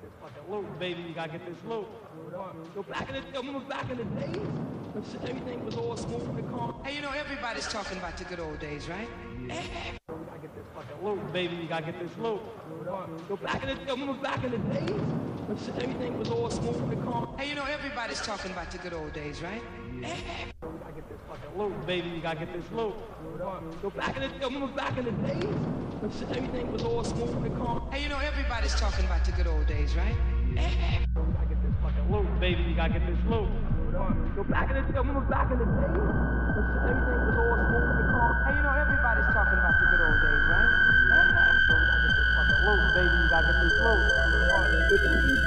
get this fucking loot, baby. You gotta get this loot. Yo, back in the, yo, remember back in the days? when shit- Everything was all smooth and calm. Hey, you know, everybody's talking about the good old days, right? You gotta get this fucking loot, baby. You gotta get this loot. Yo, back in the, yo, remember back in the days? when shit- Everything was all smooth and calm. Hey, you know, everybody's talking about the good old days, right? You gotta get this fucking loot, baby. You gotta get this loot. Yo, back in the, yo, remember back in the days? When shit- Everything was all smooth and calm. Hey, you know, everybody's talking about the good old days, right? You gotta get this fucking loot, baby. You gotta get this loot. Yo, back in the, yo, remember back in the days? Everything was all smooth and calm. Hey, you know, everybody's talking about the good old days, right? You gotta get this fucking loot, baby. You gotta get this loot.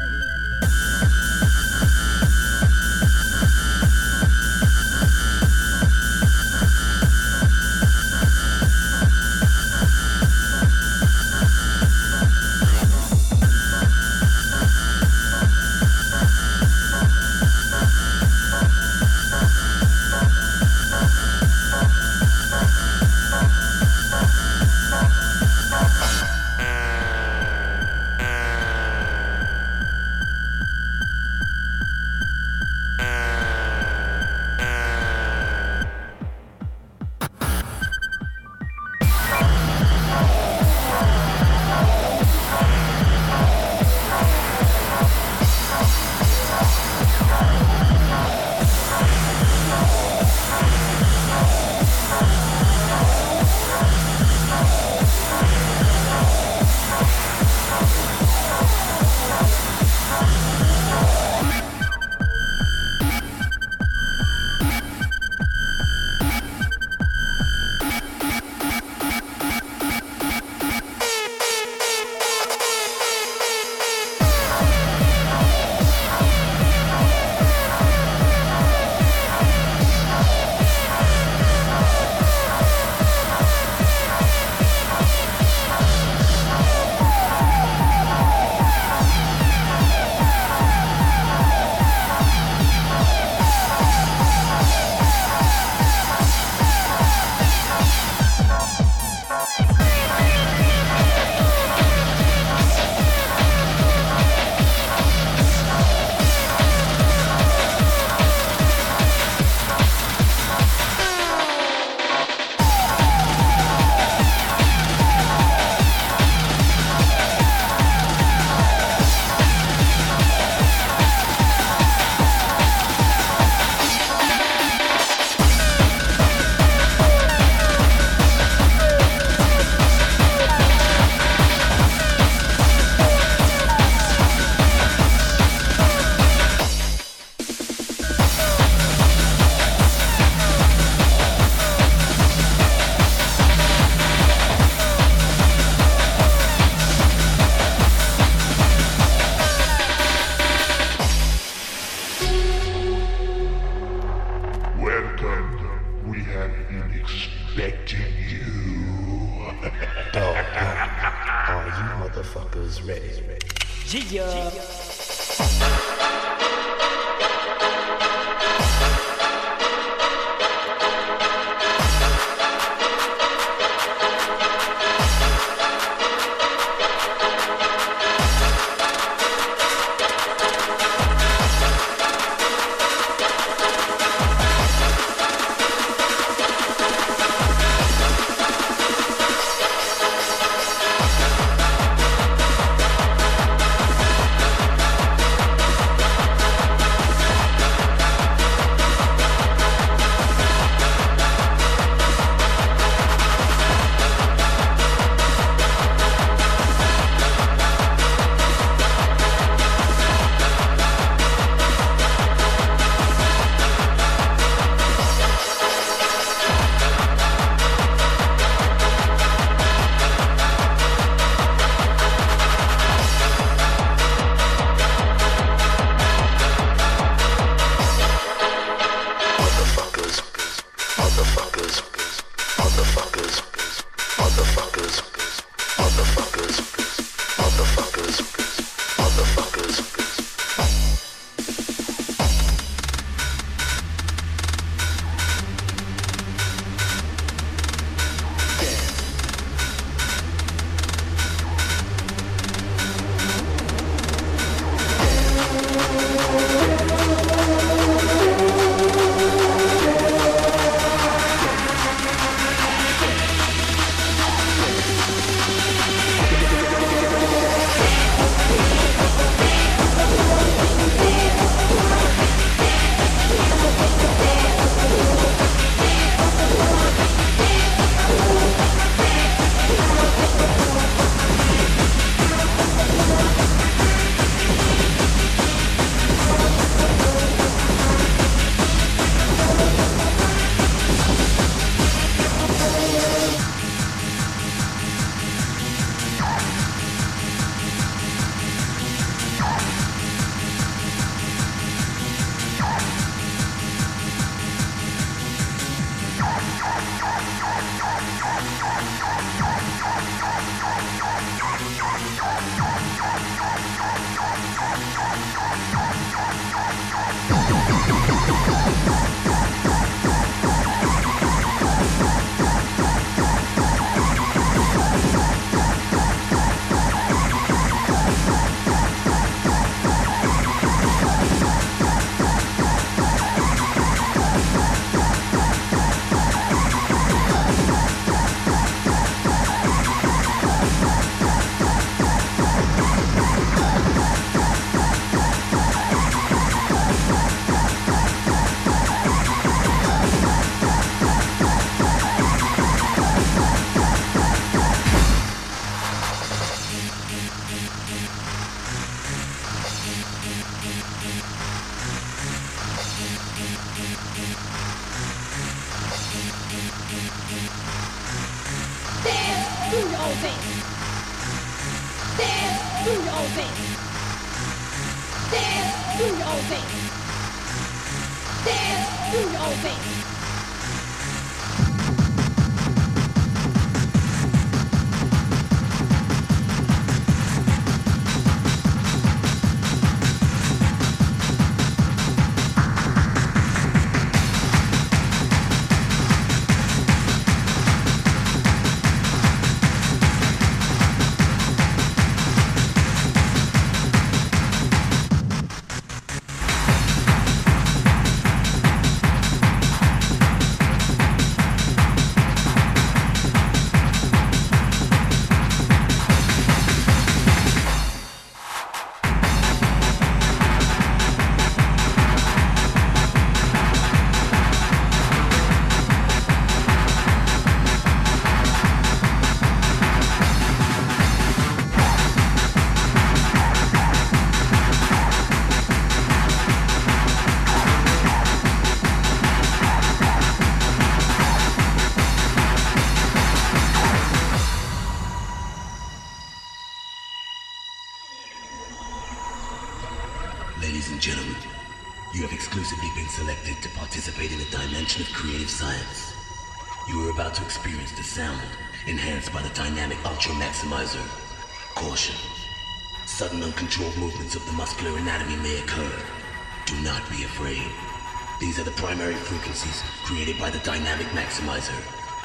created by the dynamic maximizer.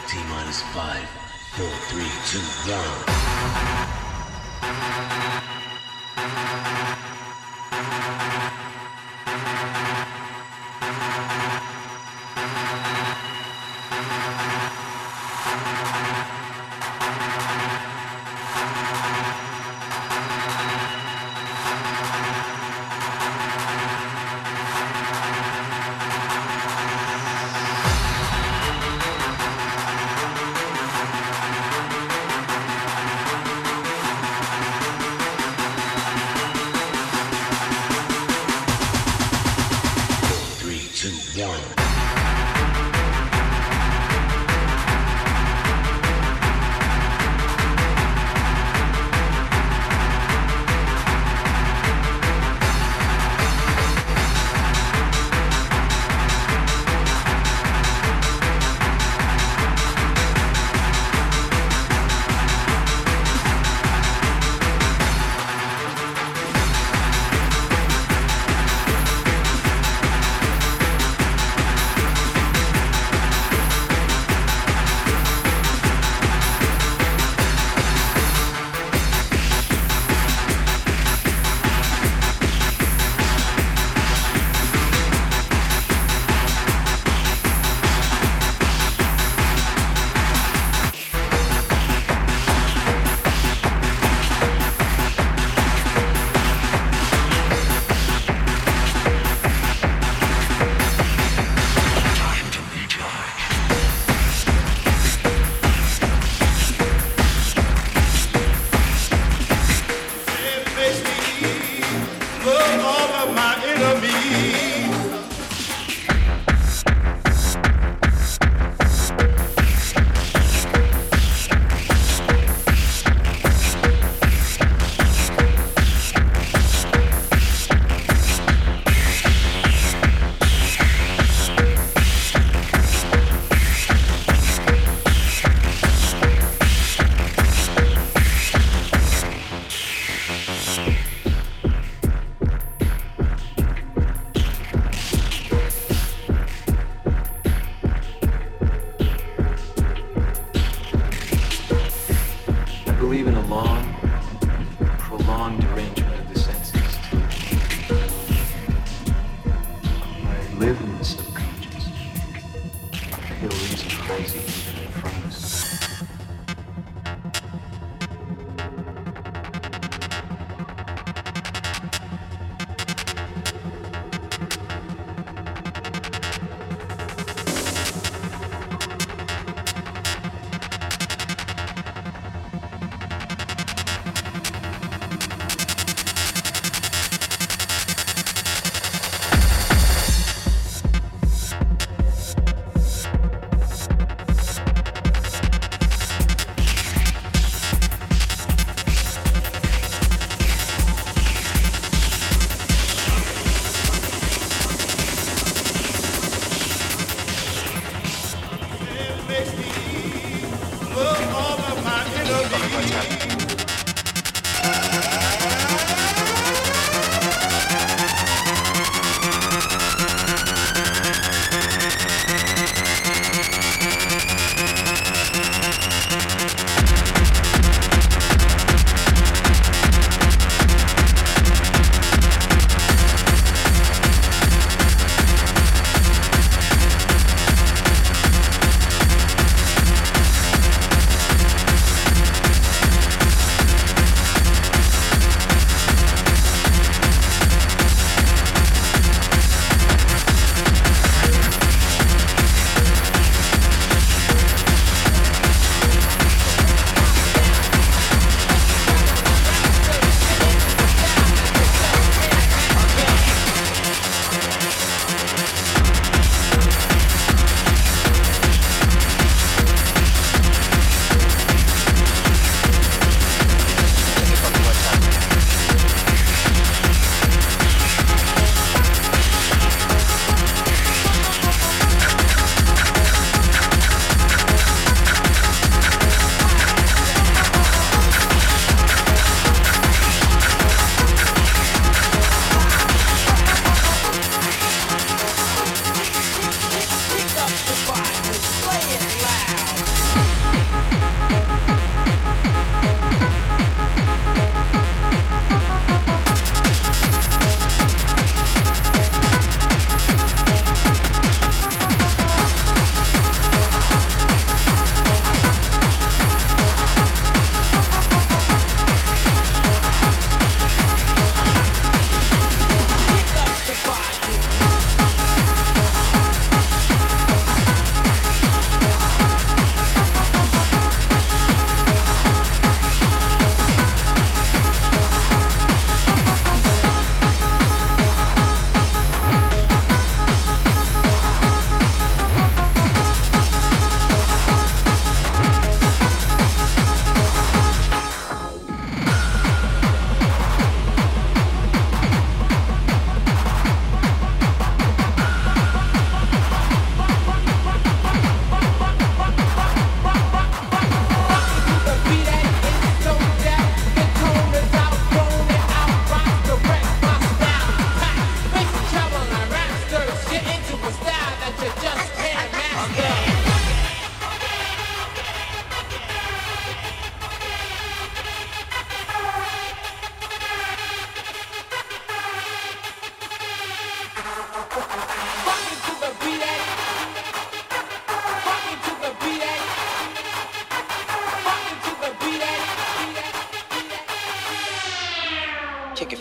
T minus five, four, three, two, one. War.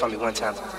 Kick it for me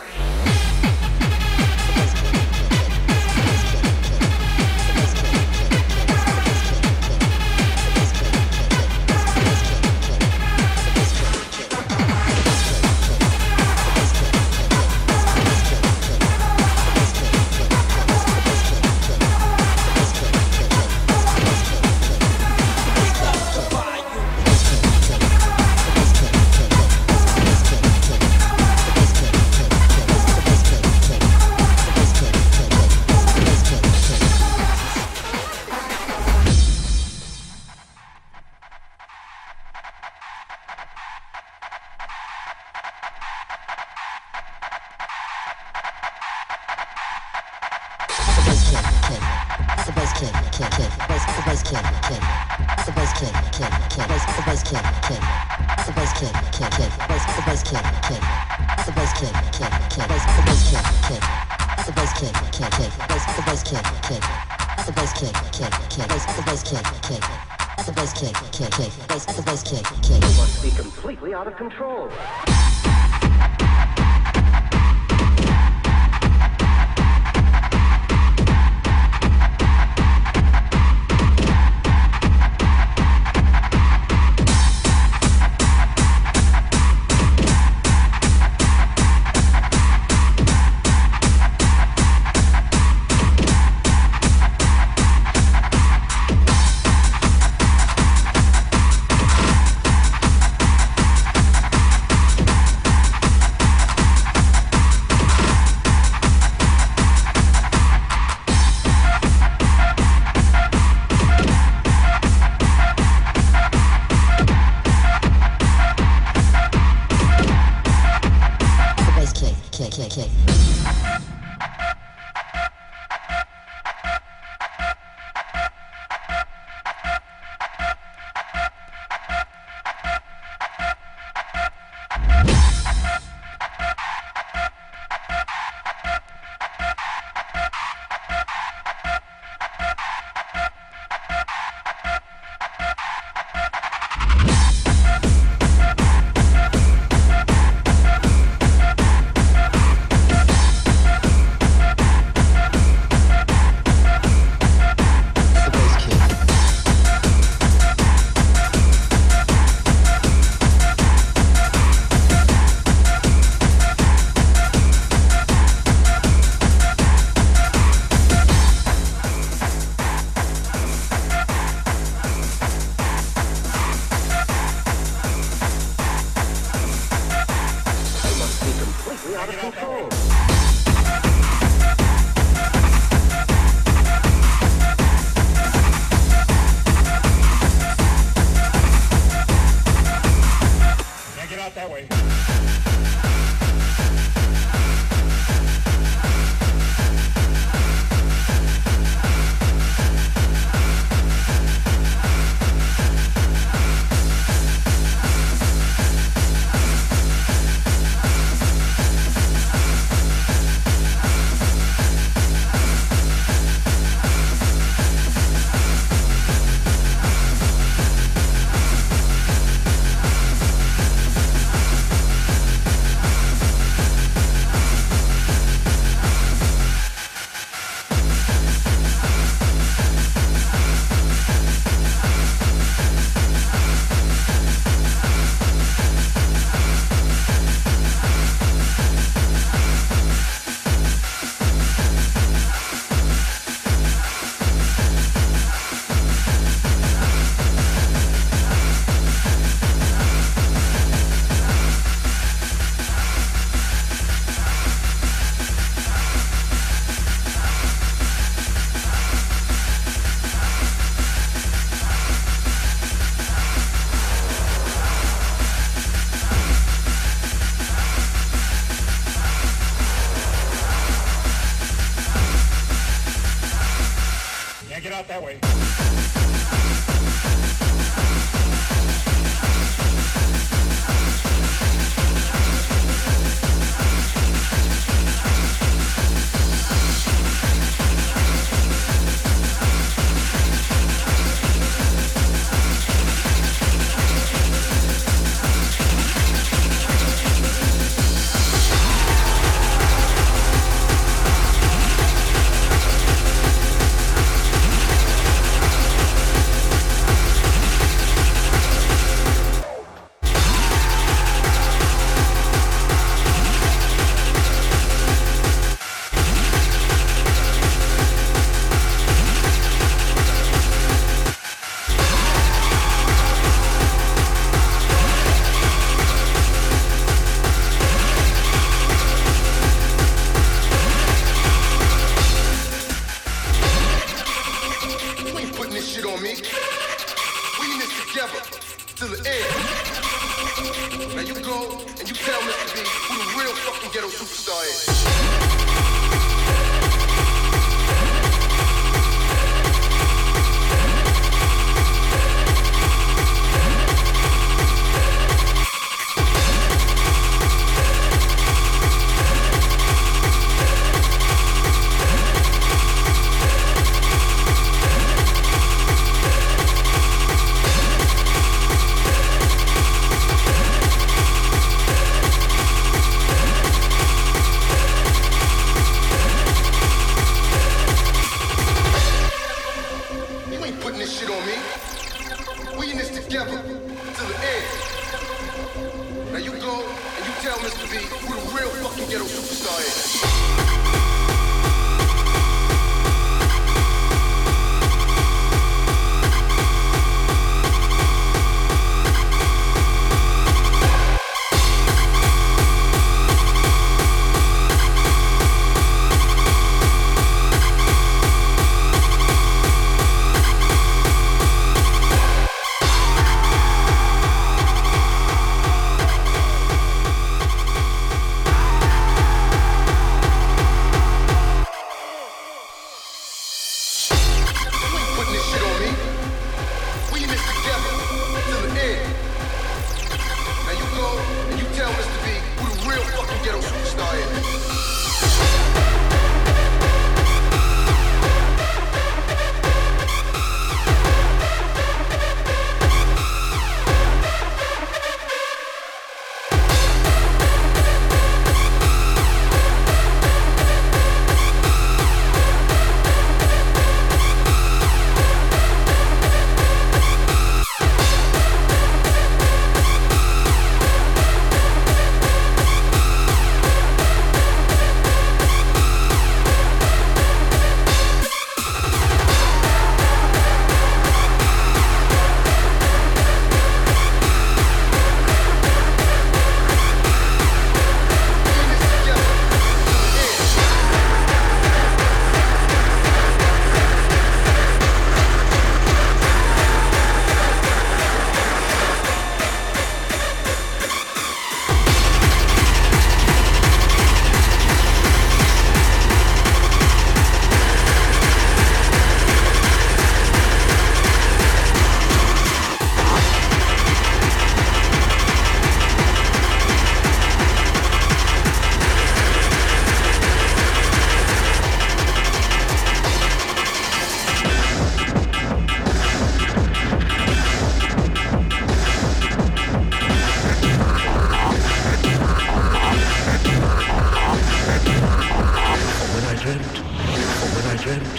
Dreamt, when I dreamt,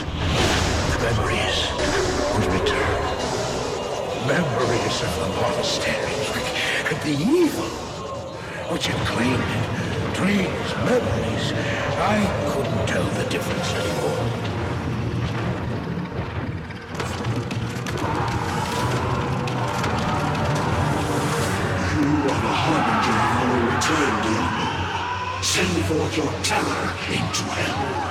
memories would return. Memories of the monastery and the evil which had claimed it. Dreams, memories. I couldn't tell the difference anymore. Harbinger of our return, Diablo. Send forth your terror into hell.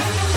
Underground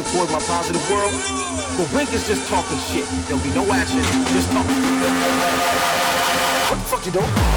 contributed towards my positive world. But Wink is just talking shit. There'll be no action, just talking. What the fuck you doing?